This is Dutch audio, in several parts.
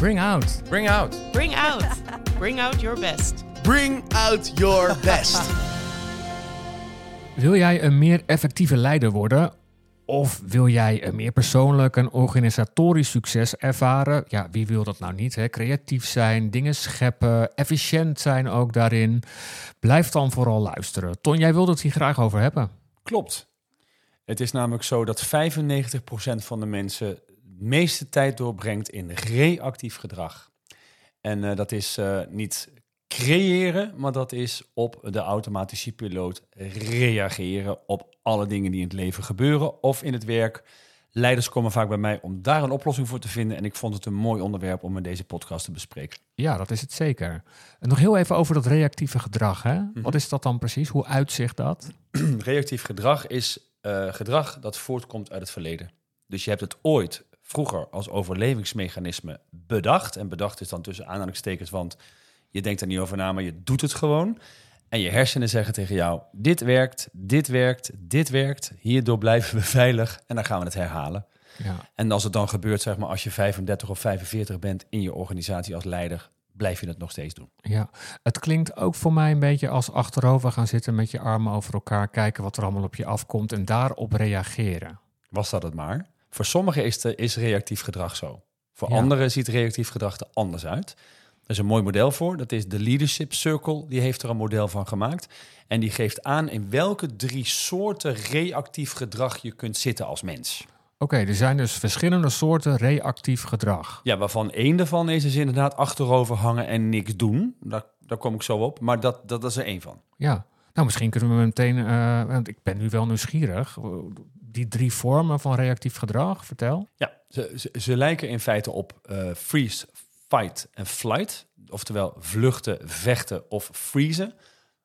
Bring out. Bring out. Bring out. Bring out your best. Bring out your best. Wil jij een meer effectieve leider worden? Of wil jij een meer persoonlijk en organisatorisch succes ervaren? Ja, wie wil dat nou niet? Hè? Creatief zijn, dingen scheppen, efficiënt zijn ook daarin. Blijf dan vooral luisteren. Ton, jij wilde het hier graag over hebben. Klopt. Het is namelijk zo dat 95% van de mensen meeste tijd doorbrengt in reactief gedrag. En uh, dat is uh, niet creëren, maar dat is op de automatische piloot reageren op alle dingen die in het leven gebeuren of in het werk. Leiders komen vaak bij mij om daar een oplossing voor te vinden. En ik vond het een mooi onderwerp om in deze podcast te bespreken. Ja, dat is het zeker. En nog heel even over dat reactieve gedrag. Hè? Mm -hmm. Wat is dat dan precies? Hoe uitzicht dat? Reactief gedrag is uh, gedrag dat voortkomt uit het verleden. Dus je hebt het ooit vroeger als overlevingsmechanisme bedacht. En bedacht is dan tussen aanhalingstekens, want je denkt er niet over na, maar je doet het gewoon. En je hersenen zeggen tegen jou: dit werkt, dit werkt, dit werkt. Hierdoor blijven we veilig en dan gaan we het herhalen. Ja. En als het dan gebeurt, zeg maar, als je 35 of 45 bent in je organisatie als leider, blijf je het nog steeds doen. Ja, het klinkt ook voor mij een beetje als achterover gaan zitten met je armen over elkaar, kijken wat er allemaal op je afkomt en daarop reageren. Was dat het maar? Voor sommigen is, de, is reactief gedrag zo. Voor ja. anderen ziet reactief gedrag er anders uit. Er is een mooi model voor. Dat is de Leadership Circle. Die heeft er een model van gemaakt. En die geeft aan in welke drie soorten reactief gedrag je kunt zitten als mens. Oké, okay, er zijn dus verschillende soorten reactief gedrag. Ja, waarvan één daarvan is dus inderdaad achterover hangen en niks doen. Daar, daar kom ik zo op. Maar dat, dat is er één van. Ja, nou misschien kunnen we meteen, uh, want ik ben nu wel nieuwsgierig. Die drie vormen van reactief gedrag, vertel. Ja, ze, ze, ze lijken in feite op uh, freeze, fight en flight. Oftewel vluchten, vechten of freezen.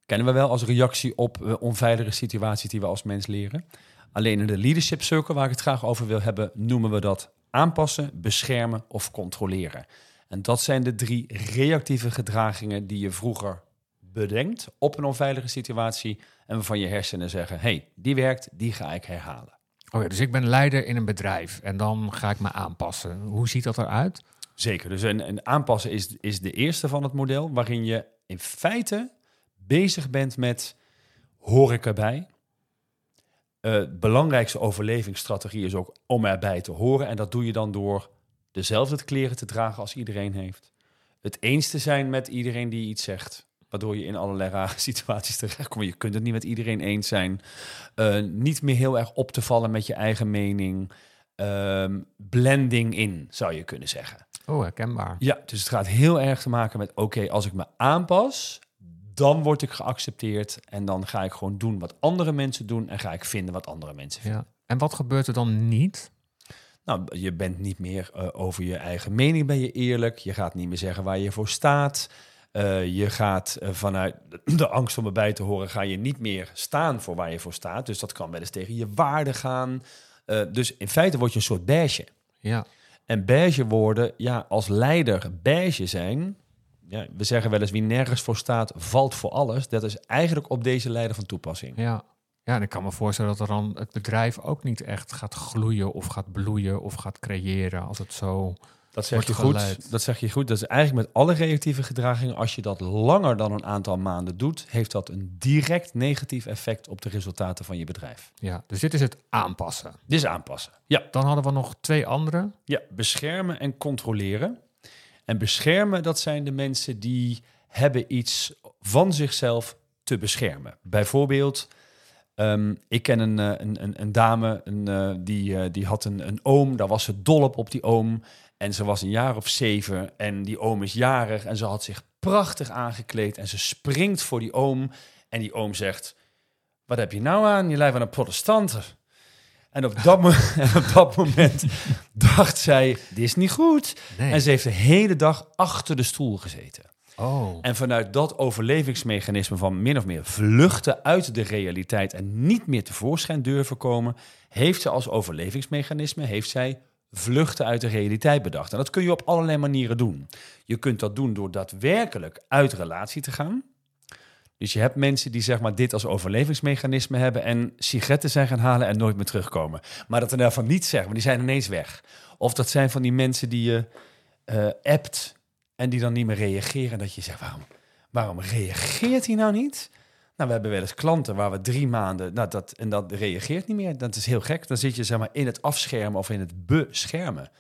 Kennen we wel als reactie op uh, onveilige situaties die we als mens leren. Alleen in de leadership circle, waar ik het graag over wil hebben, noemen we dat aanpassen, beschermen of controleren. En dat zijn de drie reactieve gedragingen die je vroeger bedenkt op een onveilige situatie en waarvan je hersenen zeggen: hey, die werkt, die ga ik herhalen. Oké, okay, dus ik ben leider in een bedrijf en dan ga ik me aanpassen. Hoe ziet dat eruit? Zeker. Dus een, een aanpassen is, is de eerste van het model, waarin je in feite bezig bent met hoor ik erbij. Uh, belangrijkste overlevingsstrategie is ook om erbij te horen. En dat doe je dan door dezelfde kleren te dragen als iedereen heeft. Het eens te zijn met iedereen die iets zegt. Waardoor je in allerlei rare situaties terechtkomt. Je kunt het niet met iedereen eens zijn. Uh, niet meer heel erg op te vallen met je eigen mening. Uh, blending in, zou je kunnen zeggen. Oh, herkenbaar. Ja, dus het gaat heel erg te maken met... oké, okay, als ik me aanpas, dan word ik geaccepteerd... en dan ga ik gewoon doen wat andere mensen doen... en ga ik vinden wat andere mensen vinden. Ja. En wat gebeurt er dan niet? Nou, je bent niet meer uh, over je eigen mening ben je eerlijk. Je gaat niet meer zeggen waar je voor staat... Uh, je gaat uh, vanuit de angst om erbij te horen, ga je niet meer staan voor waar je voor staat. Dus dat kan wel eens tegen je waarde gaan. Uh, dus in feite word je een soort beige. Ja. En beige worden, ja, als leider beige zijn. Ja, we zeggen wel eens wie nergens voor staat, valt voor alles. Dat is eigenlijk op deze leider van toepassing. Ja. Ja, en ik kan me voorstellen dat er dan het bedrijf ook niet echt gaat gloeien of gaat bloeien of gaat creëren als het zo. Dat zeg je goed. Dat zeg je goed. Dat is eigenlijk met alle reactieve gedragingen. Als je dat langer dan een aantal maanden doet, heeft dat een direct negatief effect op de resultaten van je bedrijf. Ja, dus dit is het aanpassen. Dit is aanpassen. Ja. Dan hadden we nog twee andere. Ja, beschermen en controleren. En beschermen, dat zijn de mensen die hebben iets van zichzelf te beschermen. Bijvoorbeeld, um, ik ken een, een, een, een dame, een, uh, die, uh, die had een, een oom, daar was ze dol op op die oom. En ze was een jaar of zeven en die oom is jarig en ze had zich prachtig aangekleed en ze springt voor die oom en die oom zegt, wat heb je nou aan? Je lijkt wel een protestanten. En op dat, op moment dacht zij, dit is niet goed. Nee. En ze heeft de hele dag achter de stoel gezeten. Oh. En vanuit dat overlevingsmechanisme van min of meer vluchten uit de realiteit en niet meer tevoorschijn durven komen, heeft ze als overlevingsmechanisme, heeft zij vluchten uit de realiteit bedacht. En dat kun je op allerlei manieren doen. Je kunt dat doen door daadwerkelijk uit relatie te gaan. Dus je hebt mensen die zeg maar dit als overlevingsmechanisme hebben en sigaretten zijn gaan halen en nooit meer terugkomen. Maar dat er daarvan niet zeggen, maar die zijn ineens weg. Of dat zijn van die mensen die je appt en die dan niet meer reageren. Dat je zegt, waarom, waarom reageert hij nou niet? Nou, we hebben wel eens klanten waar we drie maanden, nou, dat, en dat reageert niet meer. Dat is heel gek. Dan zit je zeg maar in het afschermen of in het beschermen.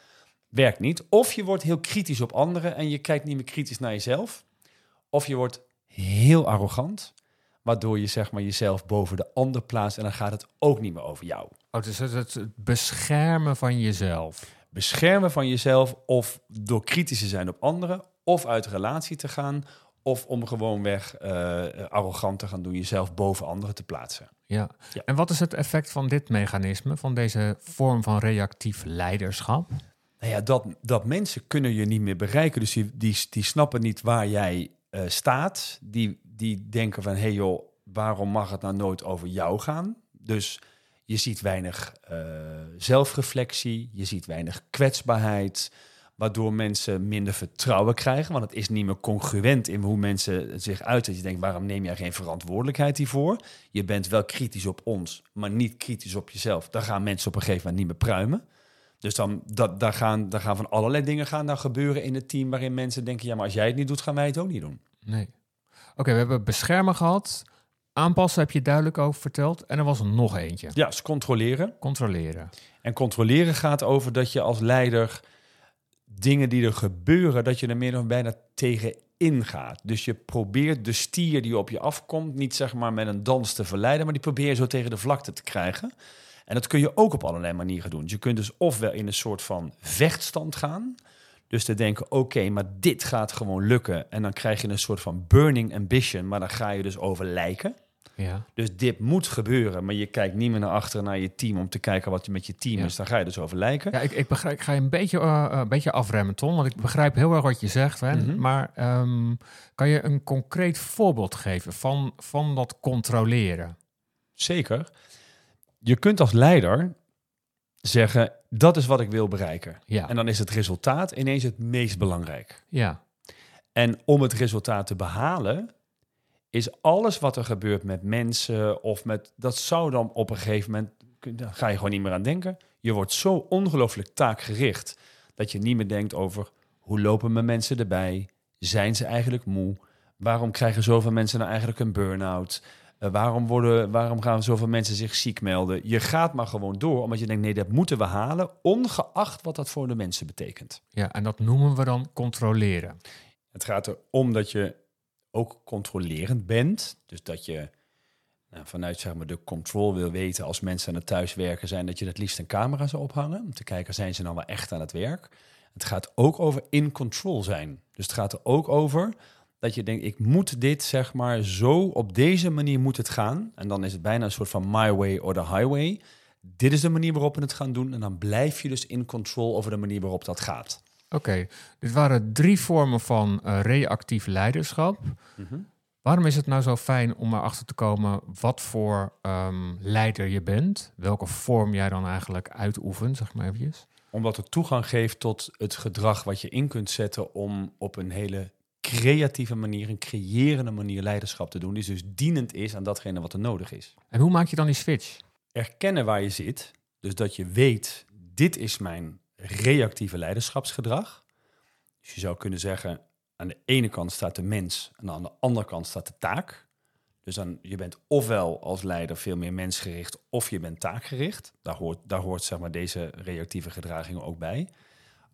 Werkt niet. Of je wordt heel kritisch op anderen en je kijkt niet meer kritisch naar jezelf. Of je wordt heel arrogant, waardoor je zeg maar jezelf boven de ander plaatst en dan gaat het ook niet meer over jou. Oh, dus het, het beschermen van jezelf. Beschermen van jezelf of door kritisch te zijn op anderen, of uit relatie te gaan, of om gewoonweg uh, arrogant te gaan doen, jezelf boven anderen te plaatsen. Ja. Ja. En wat is het effect van dit mechanisme, van deze vorm van reactief leiderschap? Nou ja, dat, dat mensen kunnen je niet meer bereiken. Dus die, die, die snappen niet waar jij eh, staat. Die, die denken van, hé hey joh, waarom mag het nou nooit over jou gaan? Dus je ziet weinig eh, zelfreflectie, je ziet weinig kwetsbaarheid, waardoor mensen minder vertrouwen krijgen. Want het is niet meer congruent in hoe mensen zich uiten. Dat je denkt, waarom neem jij geen verantwoordelijkheid hiervoor? Je bent wel kritisch op ons, maar niet kritisch op jezelf. Dan gaan mensen op een gegeven moment niet meer pruimen. Dus dan, dat, daar, gaan, daar gaan van allerlei dingen gaan dan gebeuren in het team... waarin mensen denken, ja, maar als jij het niet doet, gaan wij het ook niet doen. Nee. Oké, we hebben beschermen gehad. Aanpassen heb je duidelijk over verteld. En er was er nog eentje. Ja, dus controleren. Controleren. En controleren gaat over dat je als leider dingen die er gebeuren, dat je er meer of bijna tegen ingaat. Dus je probeert de stier die op je afkomt, niet zeg maar met een dans te verleiden, maar die probeer je zo tegen de vlakte te krijgen. En dat kun je ook op allerlei manieren doen. Je kunt dus ofwel in een soort van vechtstand gaan. Dus te denken, oké, maar dit gaat gewoon lukken. En dan krijg je een soort van burning ambition, maar dan ga je dus over lijken. Ja. Dus dit moet gebeuren, maar je kijkt niet meer naar achteren naar je team om te kijken wat je met je team Ja. is. Dan ga je dus over lijken. Ja, ik, ik, begrijp, ik ga je een beetje, eh, eh, een beetje afremmen, Tom. Want ik begrijp heel erg wat je zegt. Hè? Mhm. Maar ehm, kan je een concreet voorbeeld geven van, van dat controleren? Zeker. Je kunt als leider zeggen, dat is wat ik wil bereiken. Ja. En dan is het resultaat ineens het meest belangrijk. Ja. En om het resultaat te behalen, is alles wat er gebeurt met mensen of met... Dat zou dan op een gegeven moment... Daar ga je gewoon niet meer aan denken. Je wordt zo ongelooflijk taakgericht... dat je niet meer denkt over... hoe lopen mijn mensen erbij? Zijn ze eigenlijk moe? Waarom krijgen zoveel mensen nou eigenlijk een burn-out? Eh, waarom, worden, waarom gaan zoveel mensen zich ziek melden? Je gaat maar gewoon door, omdat je denkt... nee, dat moeten we halen... ongeacht wat dat voor de mensen betekent. ja, en dat noemen we dan controleren. Het gaat erom dat je ook controlerend bent. Dus dat je nou, vanuit zeg maar, de control wil weten als mensen aan het thuiswerken zijn, dat je het liefst een camera zou ophangen. Om te kijken, zijn ze nou wel echt aan het werk? Het gaat ook over in control zijn. Dus het gaat er ook over dat je denkt, ik moet dit zeg maar zo, op deze manier moet het gaan. En dan is het bijna een soort van my way or the highway. Dit is de manier waarop we het gaan doen. En dan blijf je dus in control over de manier waarop dat gaat. Oké, dit waren drie vormen van eh, reactief leiderschap. Mhm. Waarom is het nou zo fijn om erachter te komen wat voor ehm, leider je bent? Welke vorm jij dan eigenlijk uitoefent, zeg maar eventjes. Omdat het toegang geeft tot het gedrag wat je in kunt zetten om op een hele creatieve manier, een creërende manier leiderschap te doen. Die dus dienend is aan datgene wat er nodig is. En hoe maak je dan die switch? Erkennen waar je zit, dus dat je weet, dit is mijn reactieve leiderschapsgedrag. Dus je zou kunnen zeggen, aan de ene kant staat de mens en aan de andere kant staat de taak. Dus dan, je bent ofwel als leider veel meer mensgericht of je bent taakgericht. Daar hoort, daar hoort zeg maar, deze reactieve gedraging ook bij.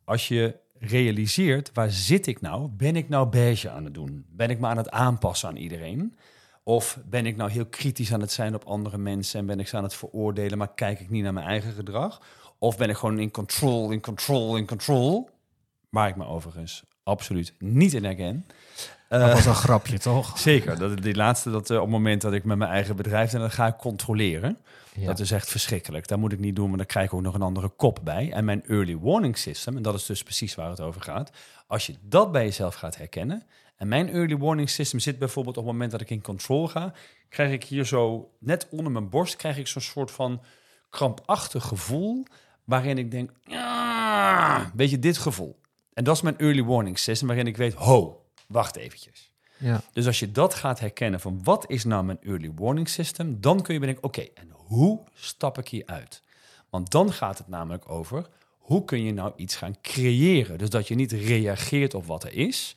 Als je realiseert, waar zit ik nou? Ben ik nou beige aan het doen? Ben ik me aan het aanpassen aan iedereen? Of ben ik nou heel kritisch aan het zijn op andere mensen en ben ik ze aan het veroordelen, maar kijk ik niet naar mijn eigen gedrag? Of ben ik gewoon in control, in control, in control? Waar ik me overigens absoluut niet in herken. Dat Eh, was een grapje, toch? Zeker, dat, die laatste, dat, eh, op het moment dat ik met mijn eigen bedrijf en dan ga ik controleren. Ja. Dat is echt verschrikkelijk. Dat moet ik niet doen, maar dan krijg ik ook nog een andere kop bij. En mijn early warning system, en dat is dus precies waar het over gaat. Als je dat bij jezelf gaat herkennen. En mijn early warning system zit bijvoorbeeld op het moment dat ik in control ga, krijg ik hier zo, net onder mijn borst, krijg ik zo'n soort van krampachtig gevoel. Waarin ik denk, ja, weet je, dit gevoel. En dat is mijn early warning system, waarin ik weet, ho, wacht eventjes. Ja. Dus als je dat gaat herkennen van wat is nou mijn early warning system, dan kun je bedenken, oké, en hoe stap ik hier uit? Want dan gaat het namelijk over, hoe kun je nou iets gaan creëren? Dus dat je niet reageert op wat er is.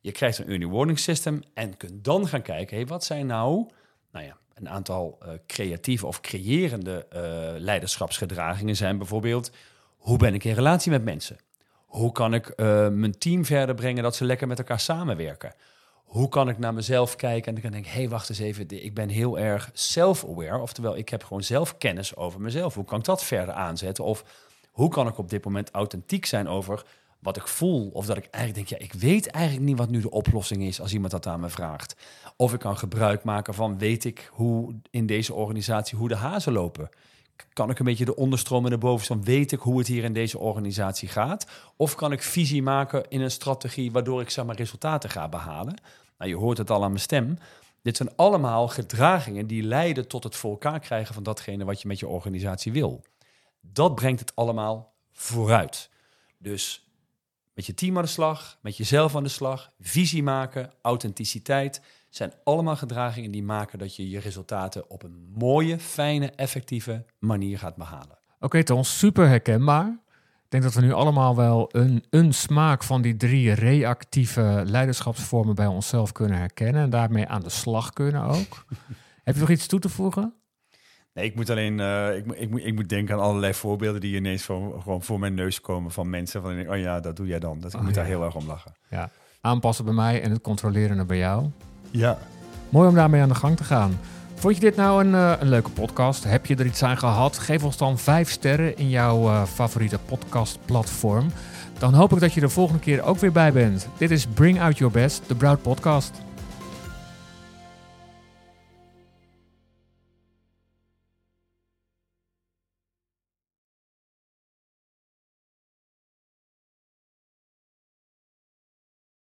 Je krijgt een early warning system en kunt dan gaan kijken, hey, wat zijn nou, nou ja, een aantal uh, creatieve of creërende uh, leiderschapsgedragingen zijn bijvoorbeeld, hoe ben ik in relatie met mensen? Hoe kan ik uh, mijn team verder brengen dat ze lekker met elkaar samenwerken? Hoe kan ik naar mezelf kijken en dan denk ik, hé, hey, wacht eens even, ik ben heel erg self-aware, oftewel ik heb gewoon zelf kennis over mezelf. Hoe kan ik dat verder aanzetten? Of hoe kan ik op dit moment authentiek zijn over wat ik voel? Of dat ik eigenlijk denk, ja, ik weet eigenlijk niet wat nu de oplossing is als iemand dat aan me vraagt. Of ik kan gebruik maken van, weet ik hoe in deze organisatie, hoe de hazen lopen? Kan ik een beetje de onderstroom en de bovenstroom, weet ik hoe het hier in deze organisatie gaat? Of kan ik visie maken in een strategie waardoor ik zeg maar resultaten ga behalen? Nou, je hoort het al aan mijn stem. Dit zijn allemaal gedragingen die leiden tot het voor elkaar krijgen van datgene wat je met je organisatie wil. Dat brengt het allemaal vooruit. Dus met je team aan de slag, met jezelf aan de slag, visie maken, authenticiteit zijn allemaal gedragingen die maken dat je je resultaten op een mooie, fijne, effectieve manier gaat behalen. Oké, okay, Ton, super herkenbaar. Ik denk dat we nu allemaal wel een, een smaak van die drie reactieve leiderschapsvormen bij onszelf kunnen herkennen en daarmee aan de slag kunnen ook. Heb je nog iets toe te voegen? Nee, ik moet alleen, uh, ik, ik, moet, ik moet denken aan allerlei voorbeelden die ineens voor, gewoon voor mijn neus komen van mensen. Van, oh ja, dat doe jij dan. Dat, ik oh, moet daar heel erg om lachen. Ja, aanpassen bij mij en het controleren bij jou. Ja. Mooi om daarmee aan de gang te gaan. Vond je dit nou een, uh, een leuke podcast? Heb je er iets aan gehad? Geef ons dan vijf sterren in jouw uh, favoriete podcastplatform. Dan hoop ik dat je de volgende keer ook weer bij bent. Dit is Bring Out Your Best, de Broad Podcast.